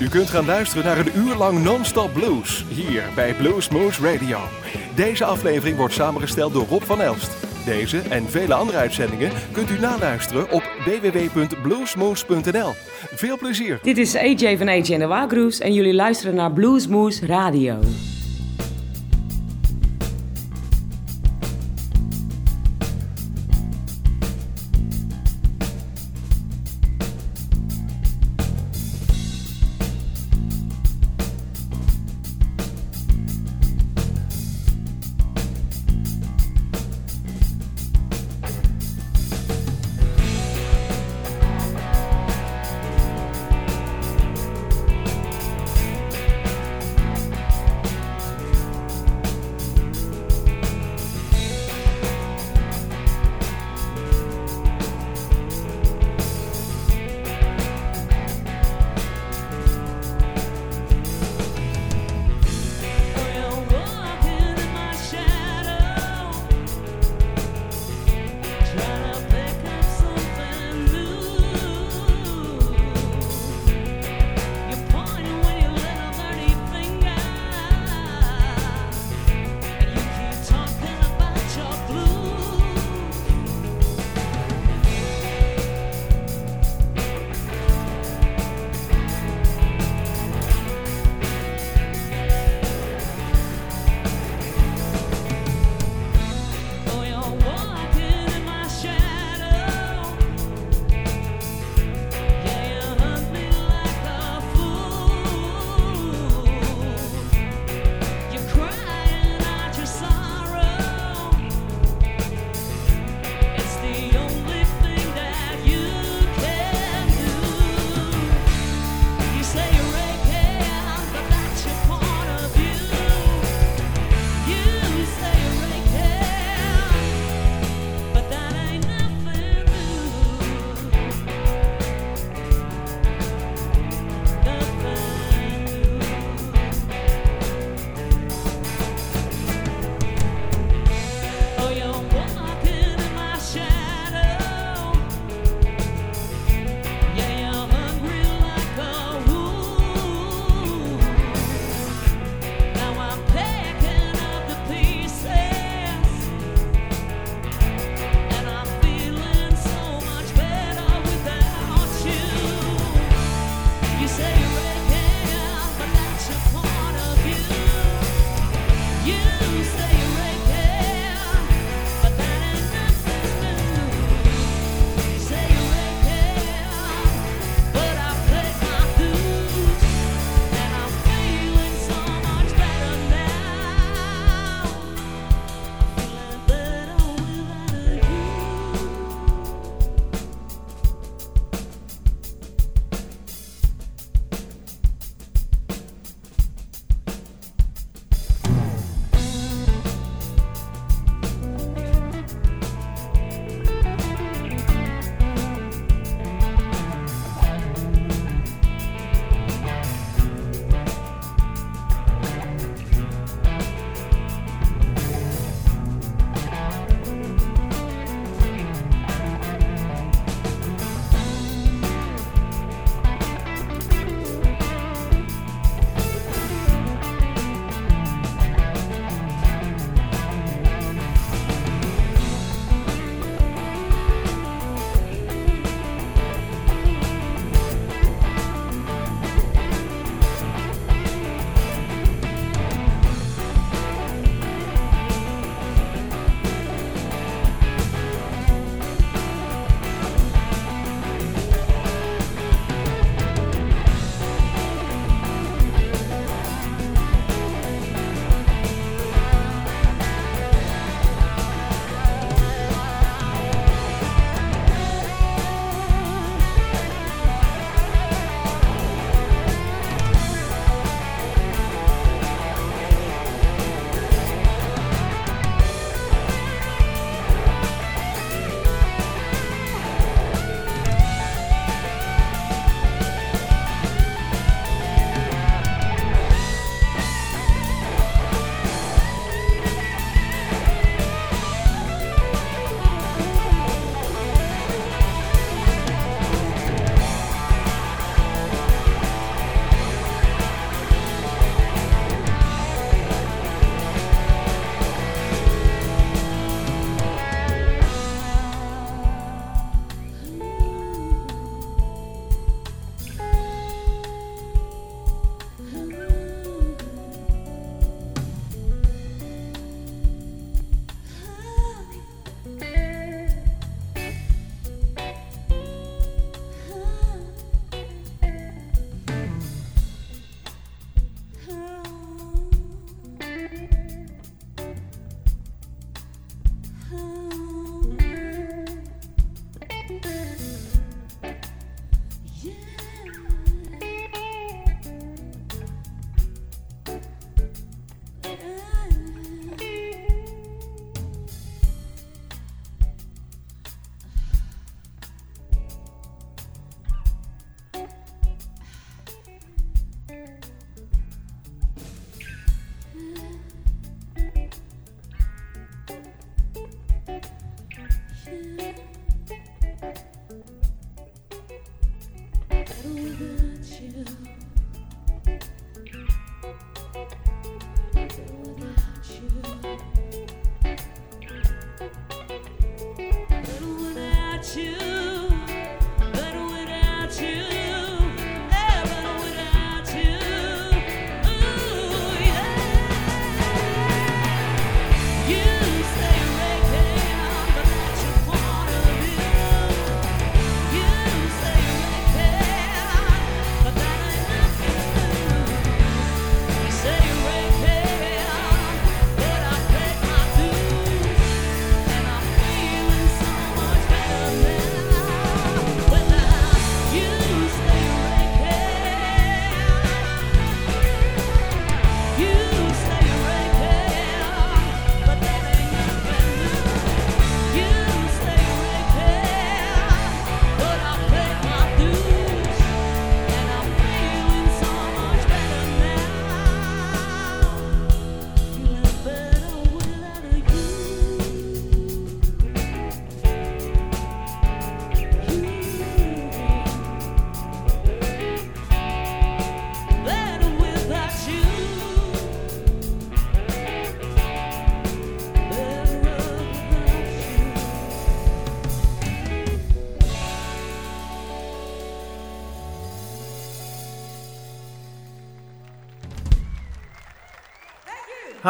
U kunt gaan luisteren naar een uur lang non-stop blues hier bij Blues Moose Radio. Deze aflevering wordt samengesteld door Rob van Elst. Deze en vele andere uitzendingen kunt u naluisteren op www.bluesmoose.nl. Veel plezier! Dit is AJ van AJ en de Wagroes en jullie luisteren naar Bluesmoose Radio.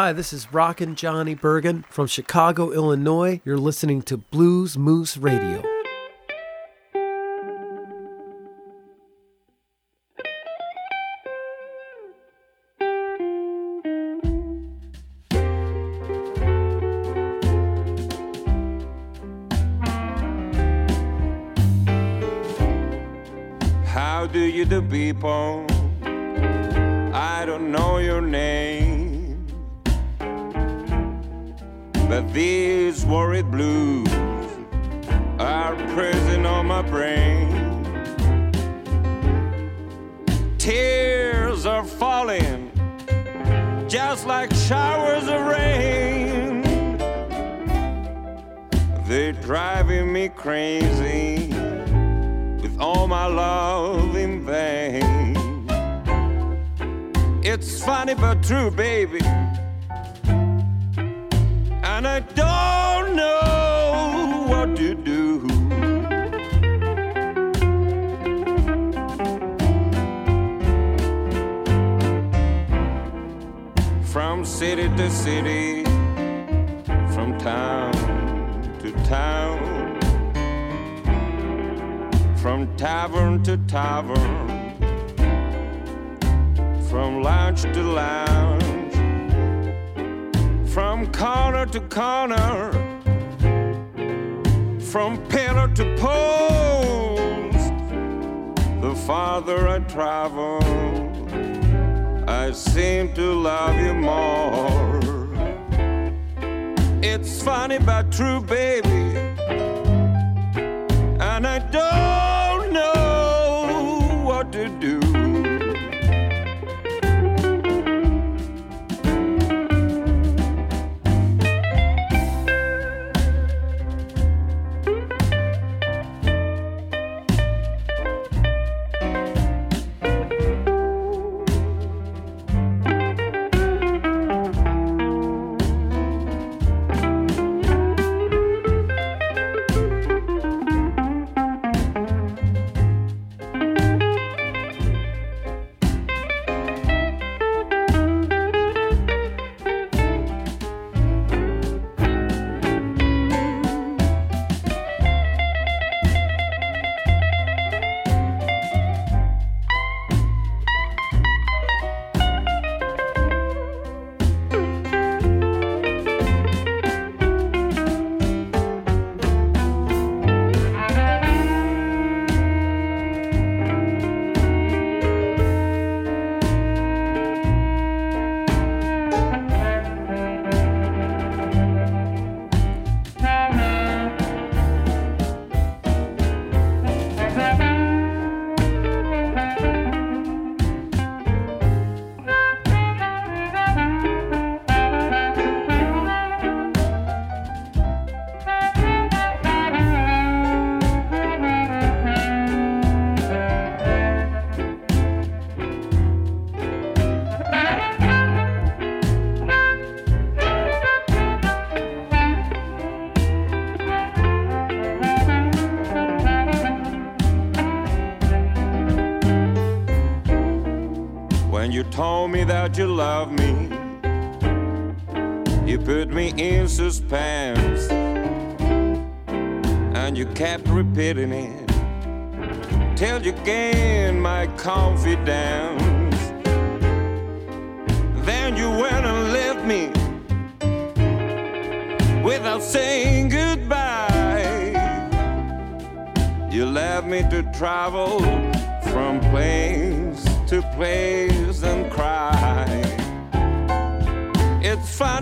Hi, this is Rockin' Johnny Burgin from Chicago, Illinois. You're listening to Blues Moose Radio. To town from tavern to tavern, from lounge to lounge, from corner to corner, from pillar to post. The farther I travel, I seem to love you more. It's funny but true, baby. And I don't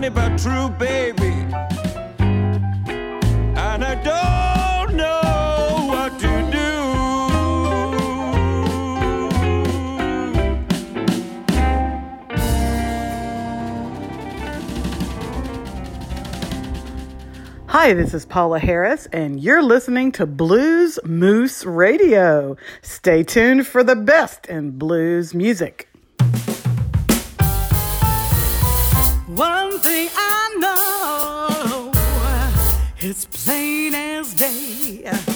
funny but true, baby. And I don't know what to do. Hi, this is Paula Harris, and you're listening to Blues Moose Radio. Stay tuned for the best in blues music. one thing I know, it's plain as day.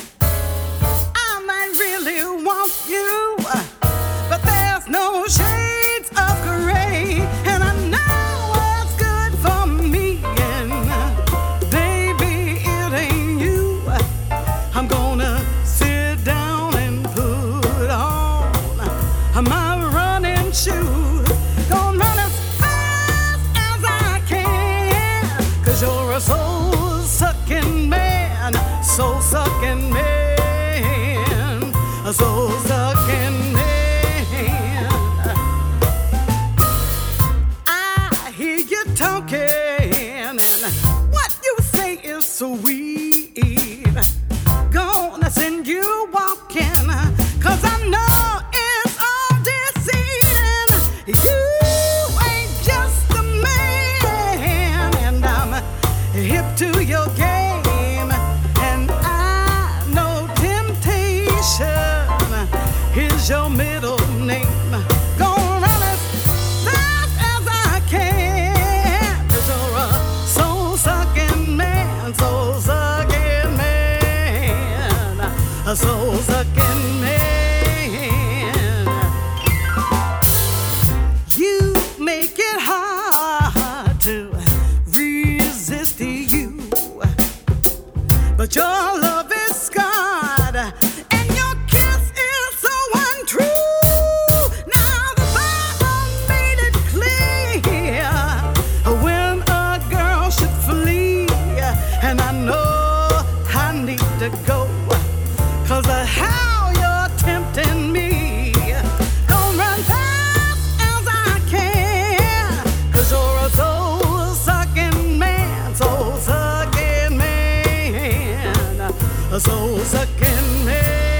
nose again. Hey.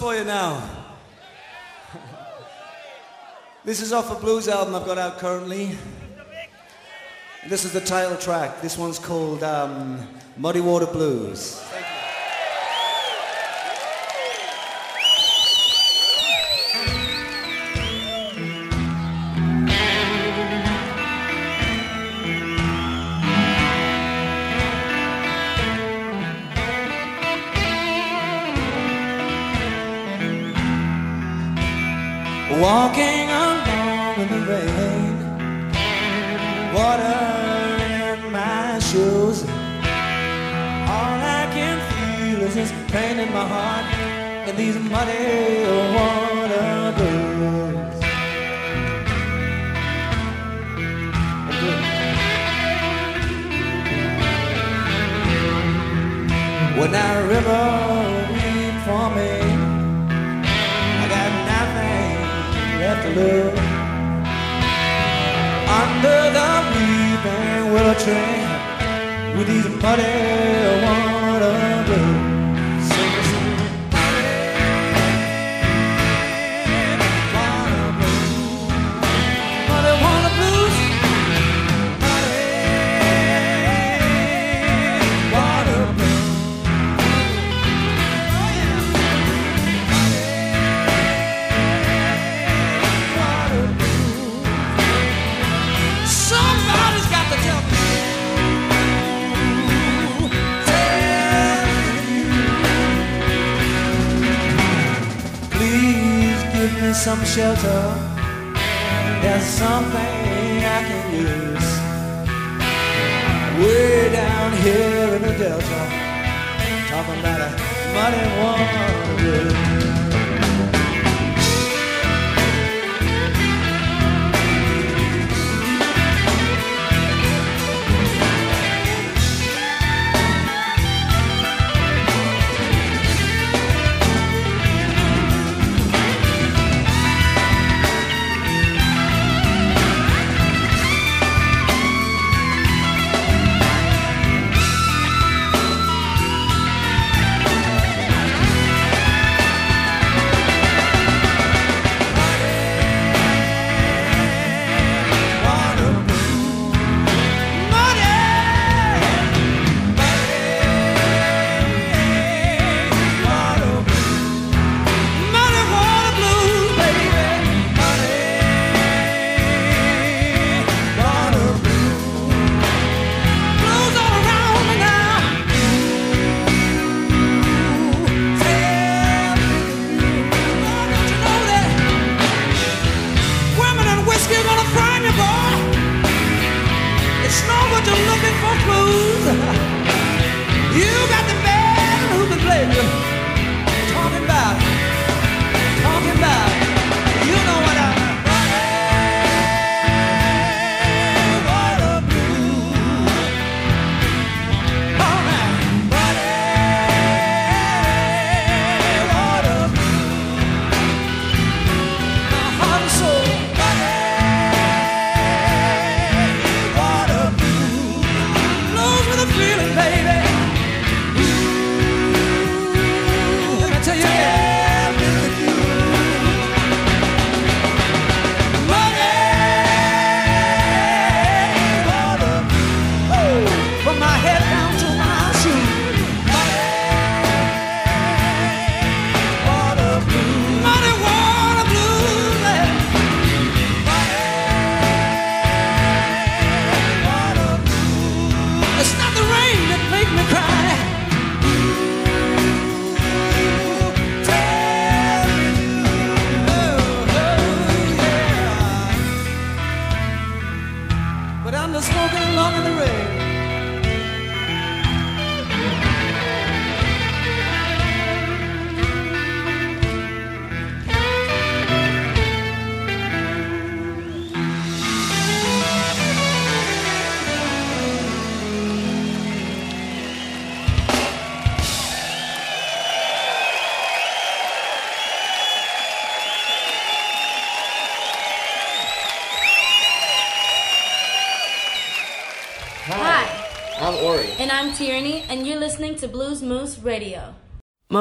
Now. This is off a blues album I've got out currently. This is the title track. This one's called um, Muddy Water Blues. Walking along in the rain, water in my shoes. All I can feel is this pain in my heart and these muddy water blues. When that river left. Under the weeping willow tree, with these muddy water me some shelter. There's something I can use. Way down here in the Delta, talking about a muddy water.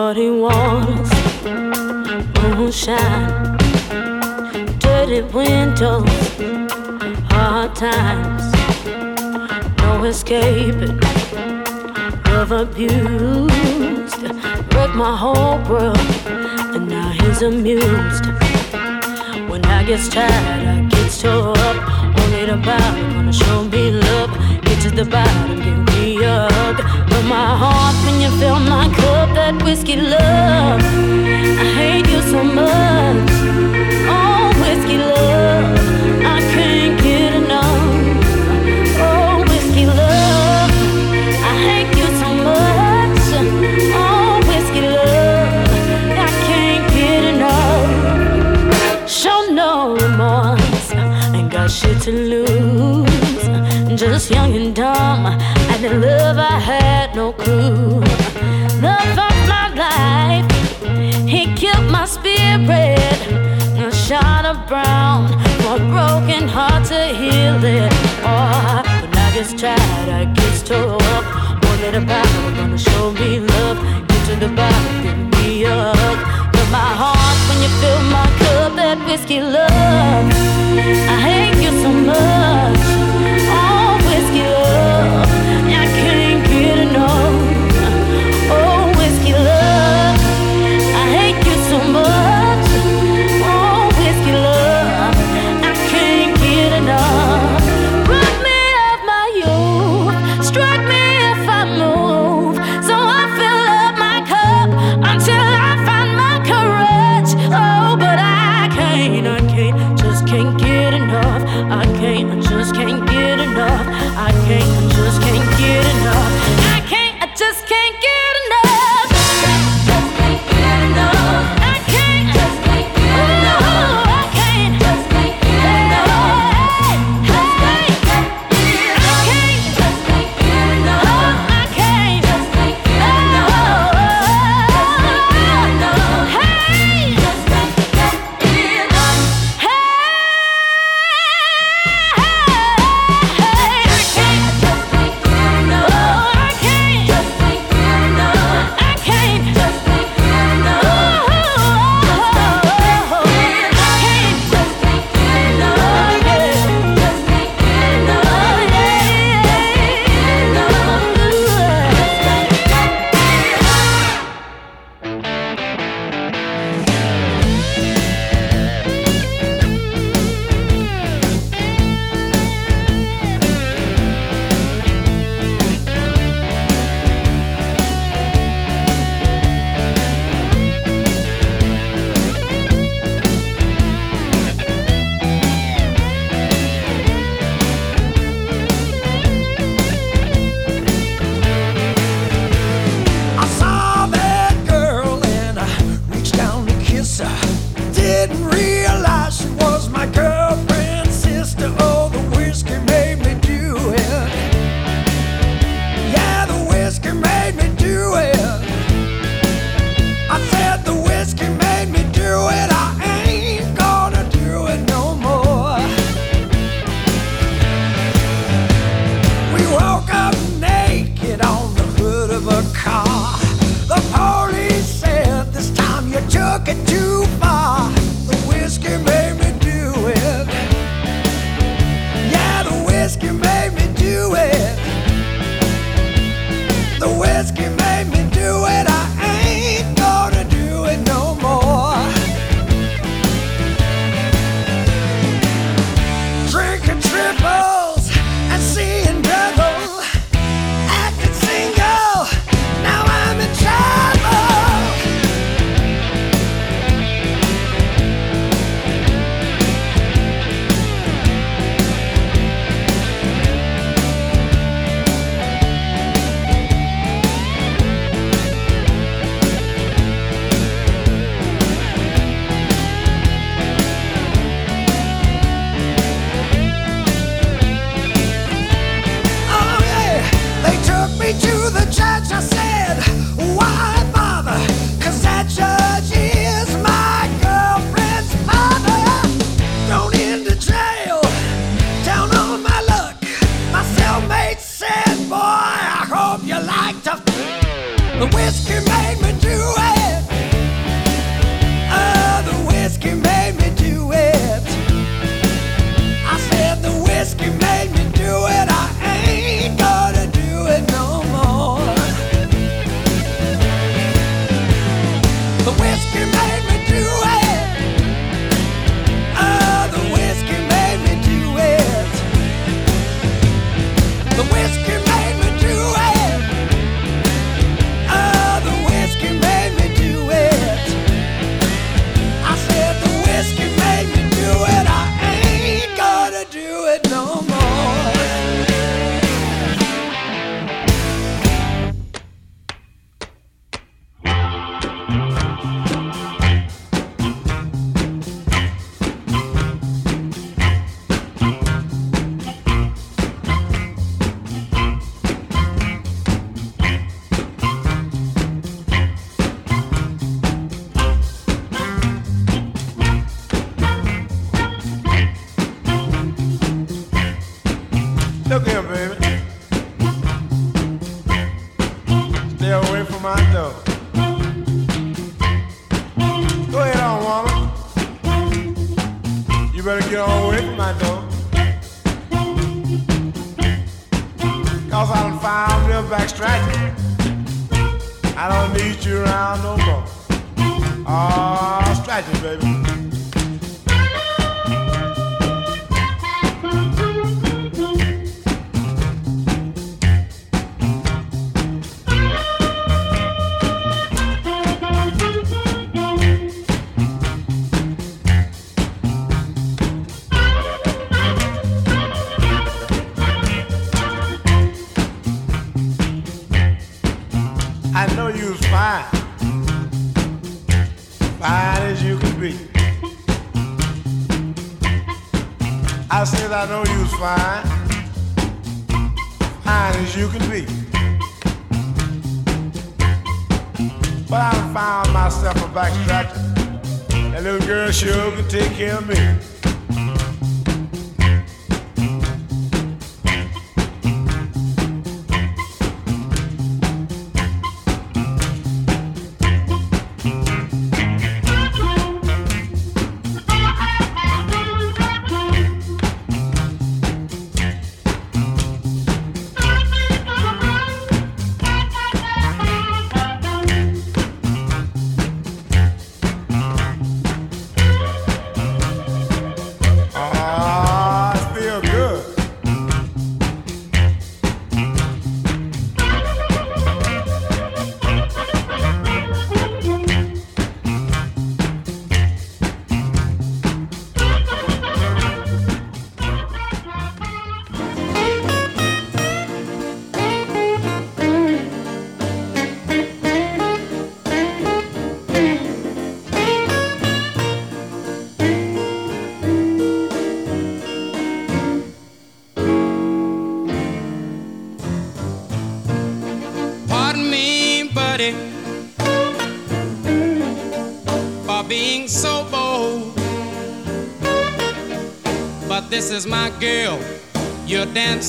Radio. Muddy waters moonshine, dirty windows, hard times, no escaping, love abused, wrecked my whole world, and now he's amused. When I get tired, I get so up, only the bottom gonna show me love. Get to the bottom, my heart when you fill my cup, that whiskey love. I hate you so much. Spirit. A shot of brown for a broken heart to heal it. Oh, when I get tired, I get tore up. One little battle gonna show me love. Get to the bottom, give me a hug. But my heart when you fill my cup, that whiskey love. I hate you so much.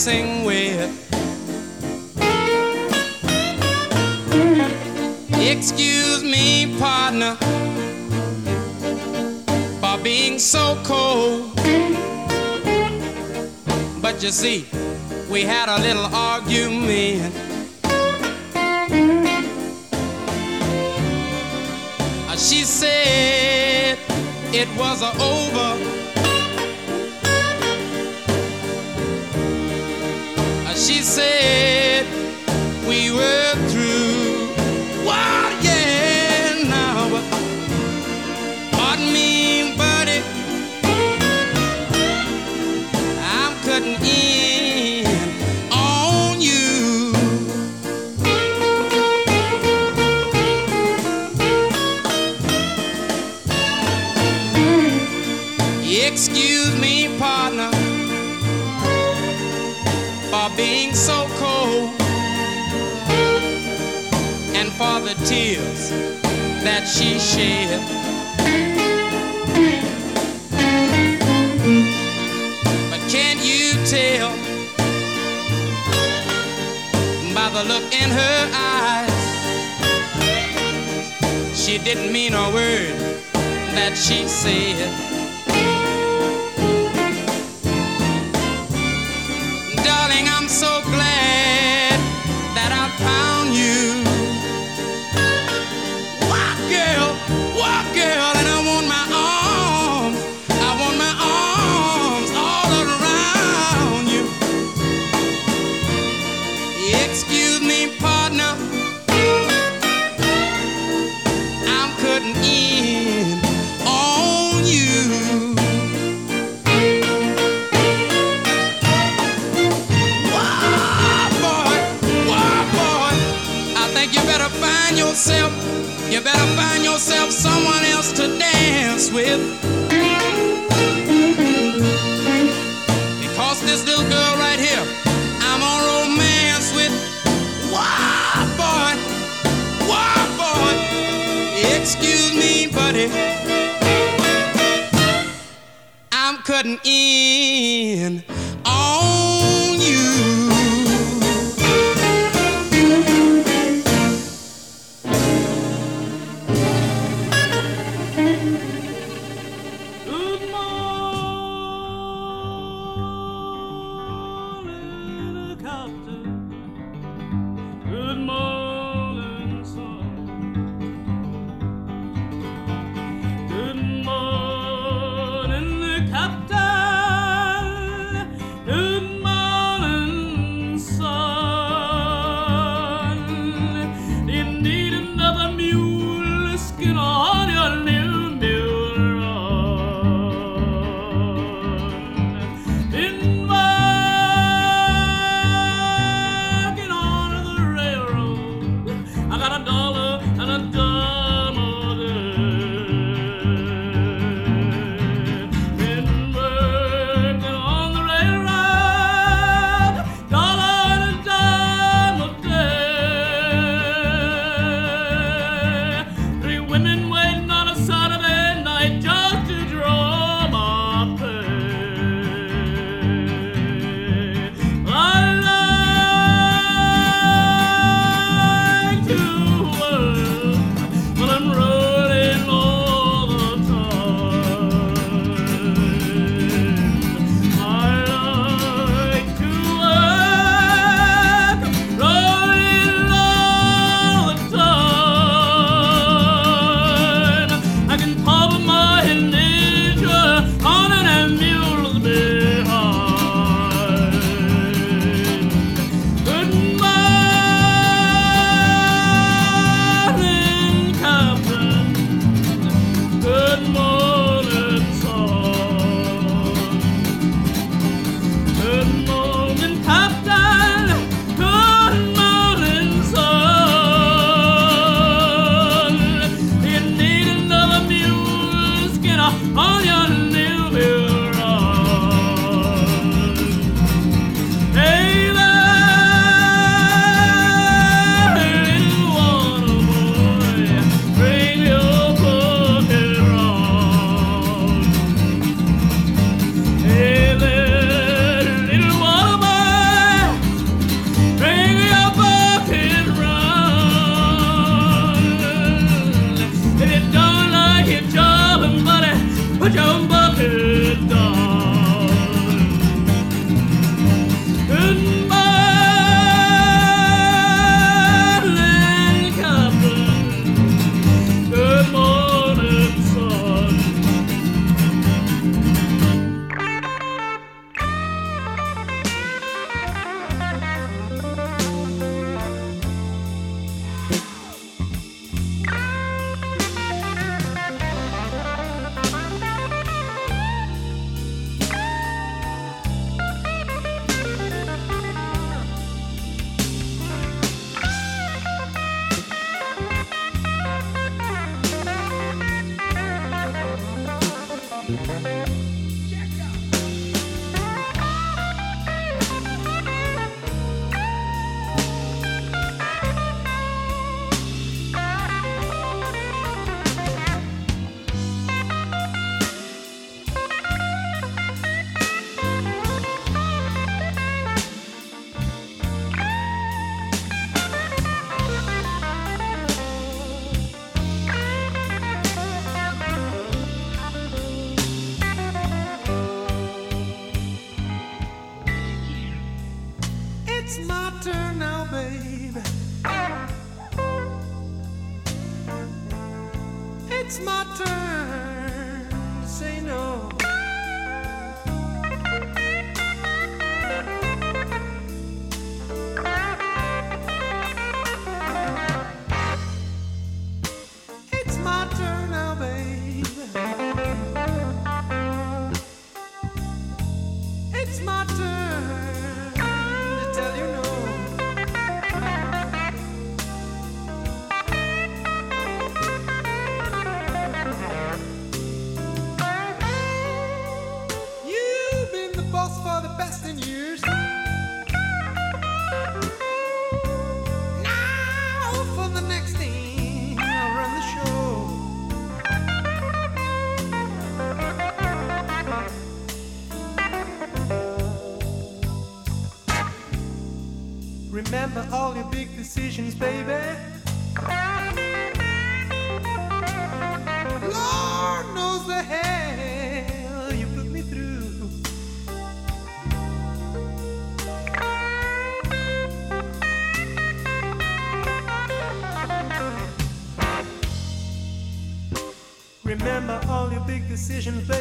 dancing with. Excuse me, partner, for being so cold. But you see, we had a little argument. for being so cold and for the tears that she shed. But can you tell by the look in her eyes? She didn't mean a word that she said. swift baby. It's my turn. Temptations, baby. Lord knows the hell you put me through. Remember all your big decisions, baby.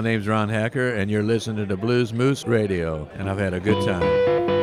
My name's Ron Hacker, and you're listening to Blues Moose Radio, and I've had a good time.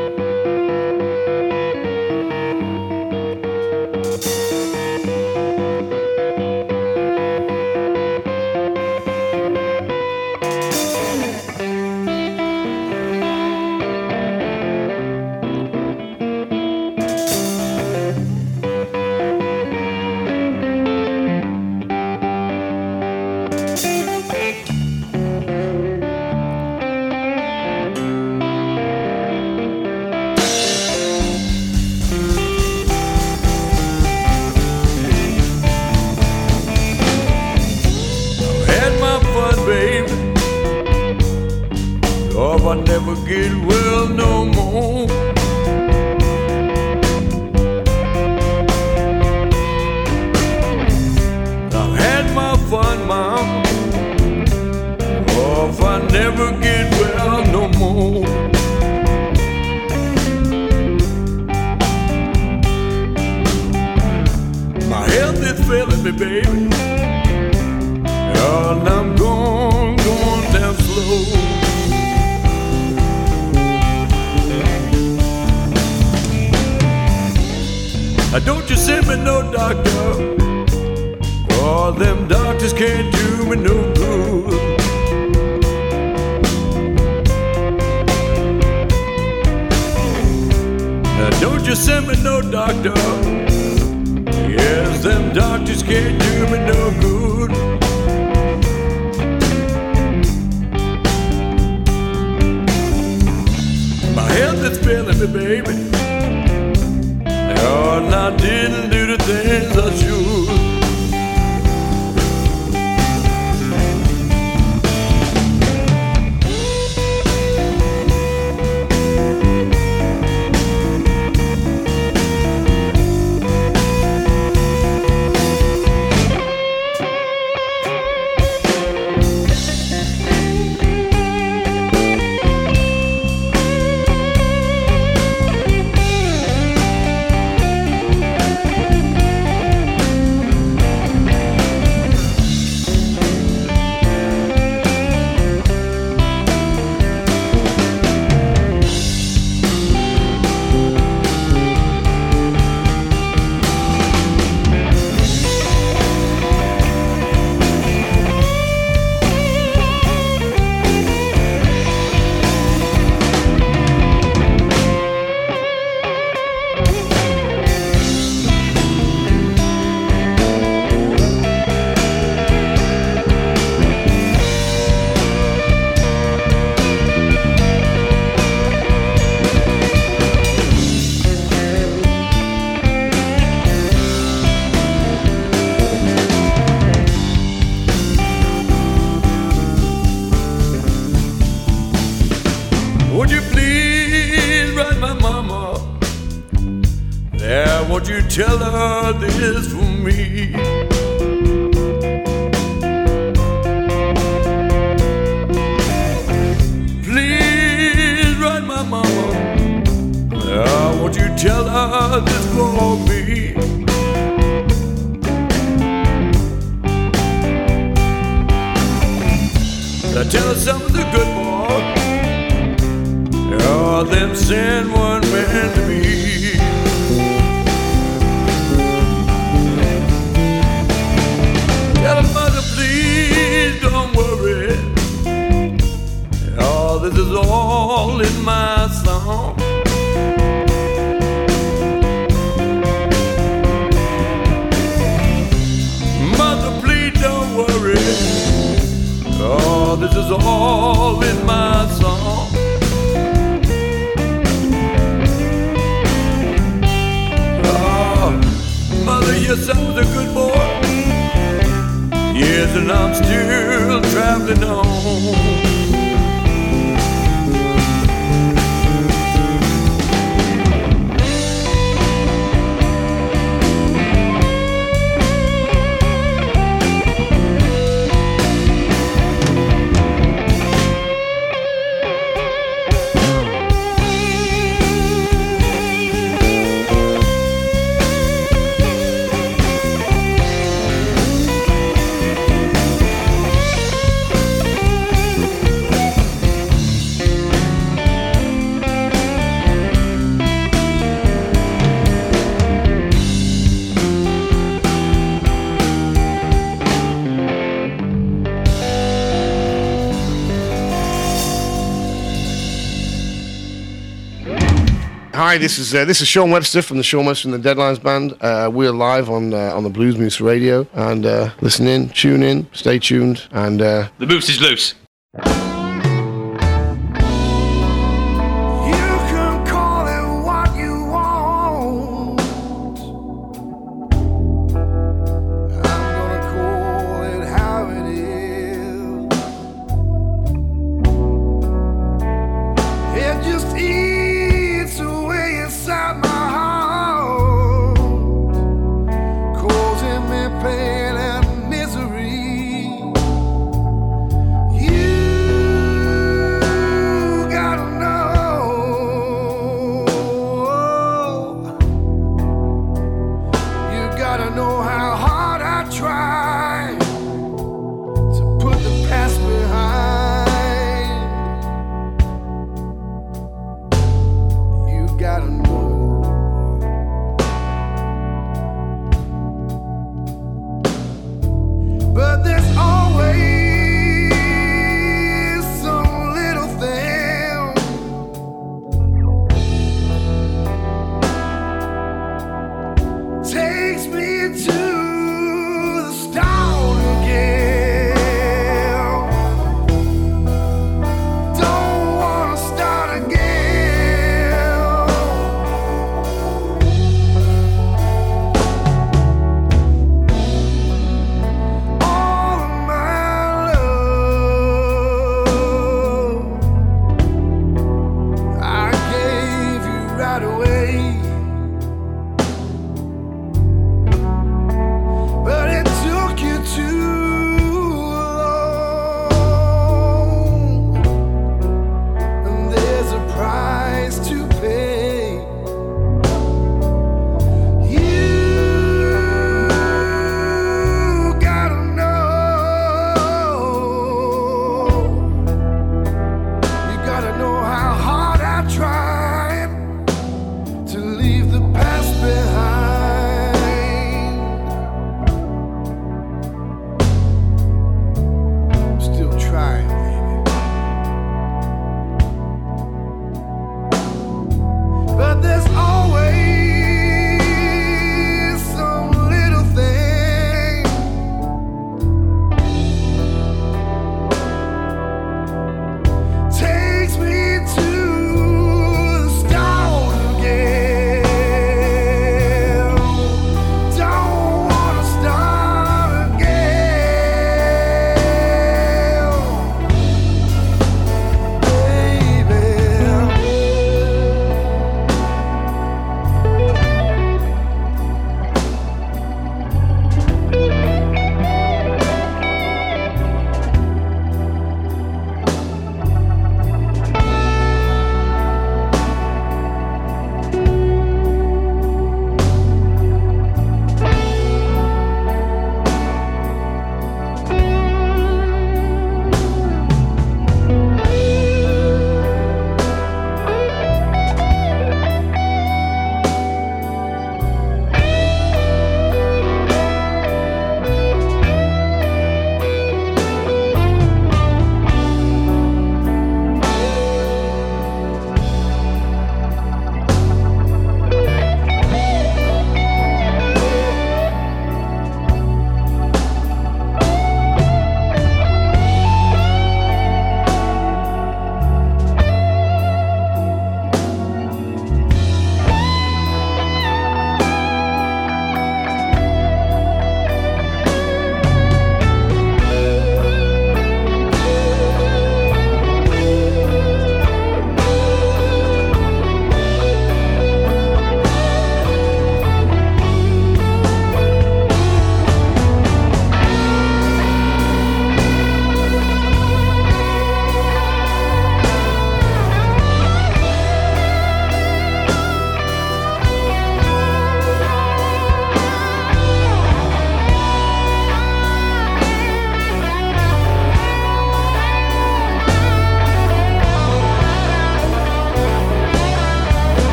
This is all in my song. Mother, please don't worry. Oh, this is all in my song. Oh, mother, yes, I was a good boy. Yes, and I'm still traveling on. Hi, this is uh, this is Sean Webster from the Sean Webster and the Deadlines Band. Uh, we're live on uh, on the Blues Moose Radio, and uh, listen in, tune in, stay tuned, and uh, The moose is loose.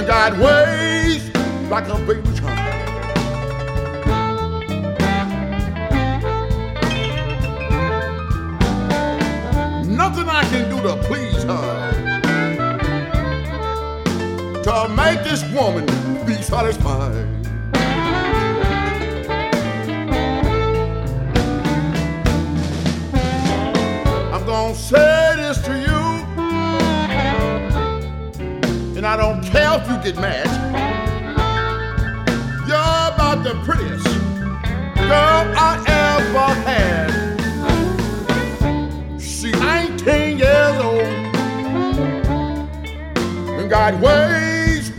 And got ways like a baby child. Nothing I can do to please her. To make this woman be satisfied. I'm gonna say and I don't care if you get mad. You're about the prettiest girl I ever had. She's 19 years old and got ways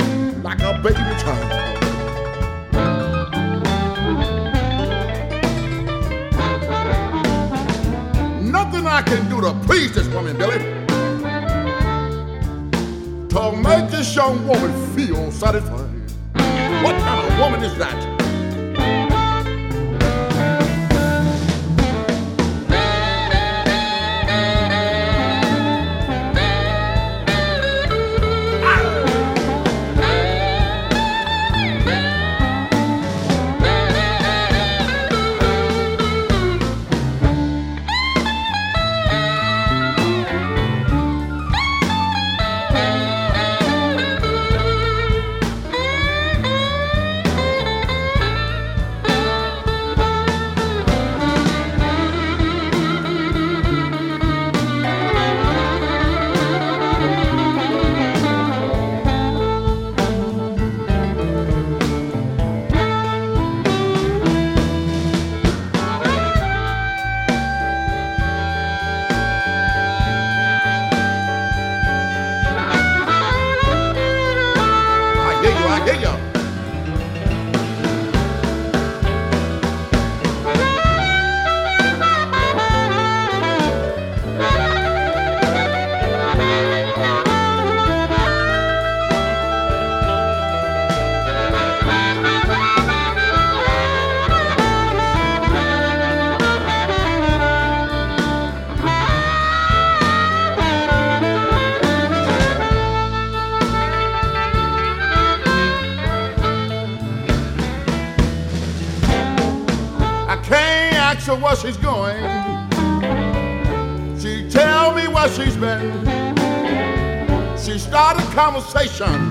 like a baby child. Nothing I can do to please this woman, Billy. To make this young woman feel satisfied. What kind of woman is that? Conversation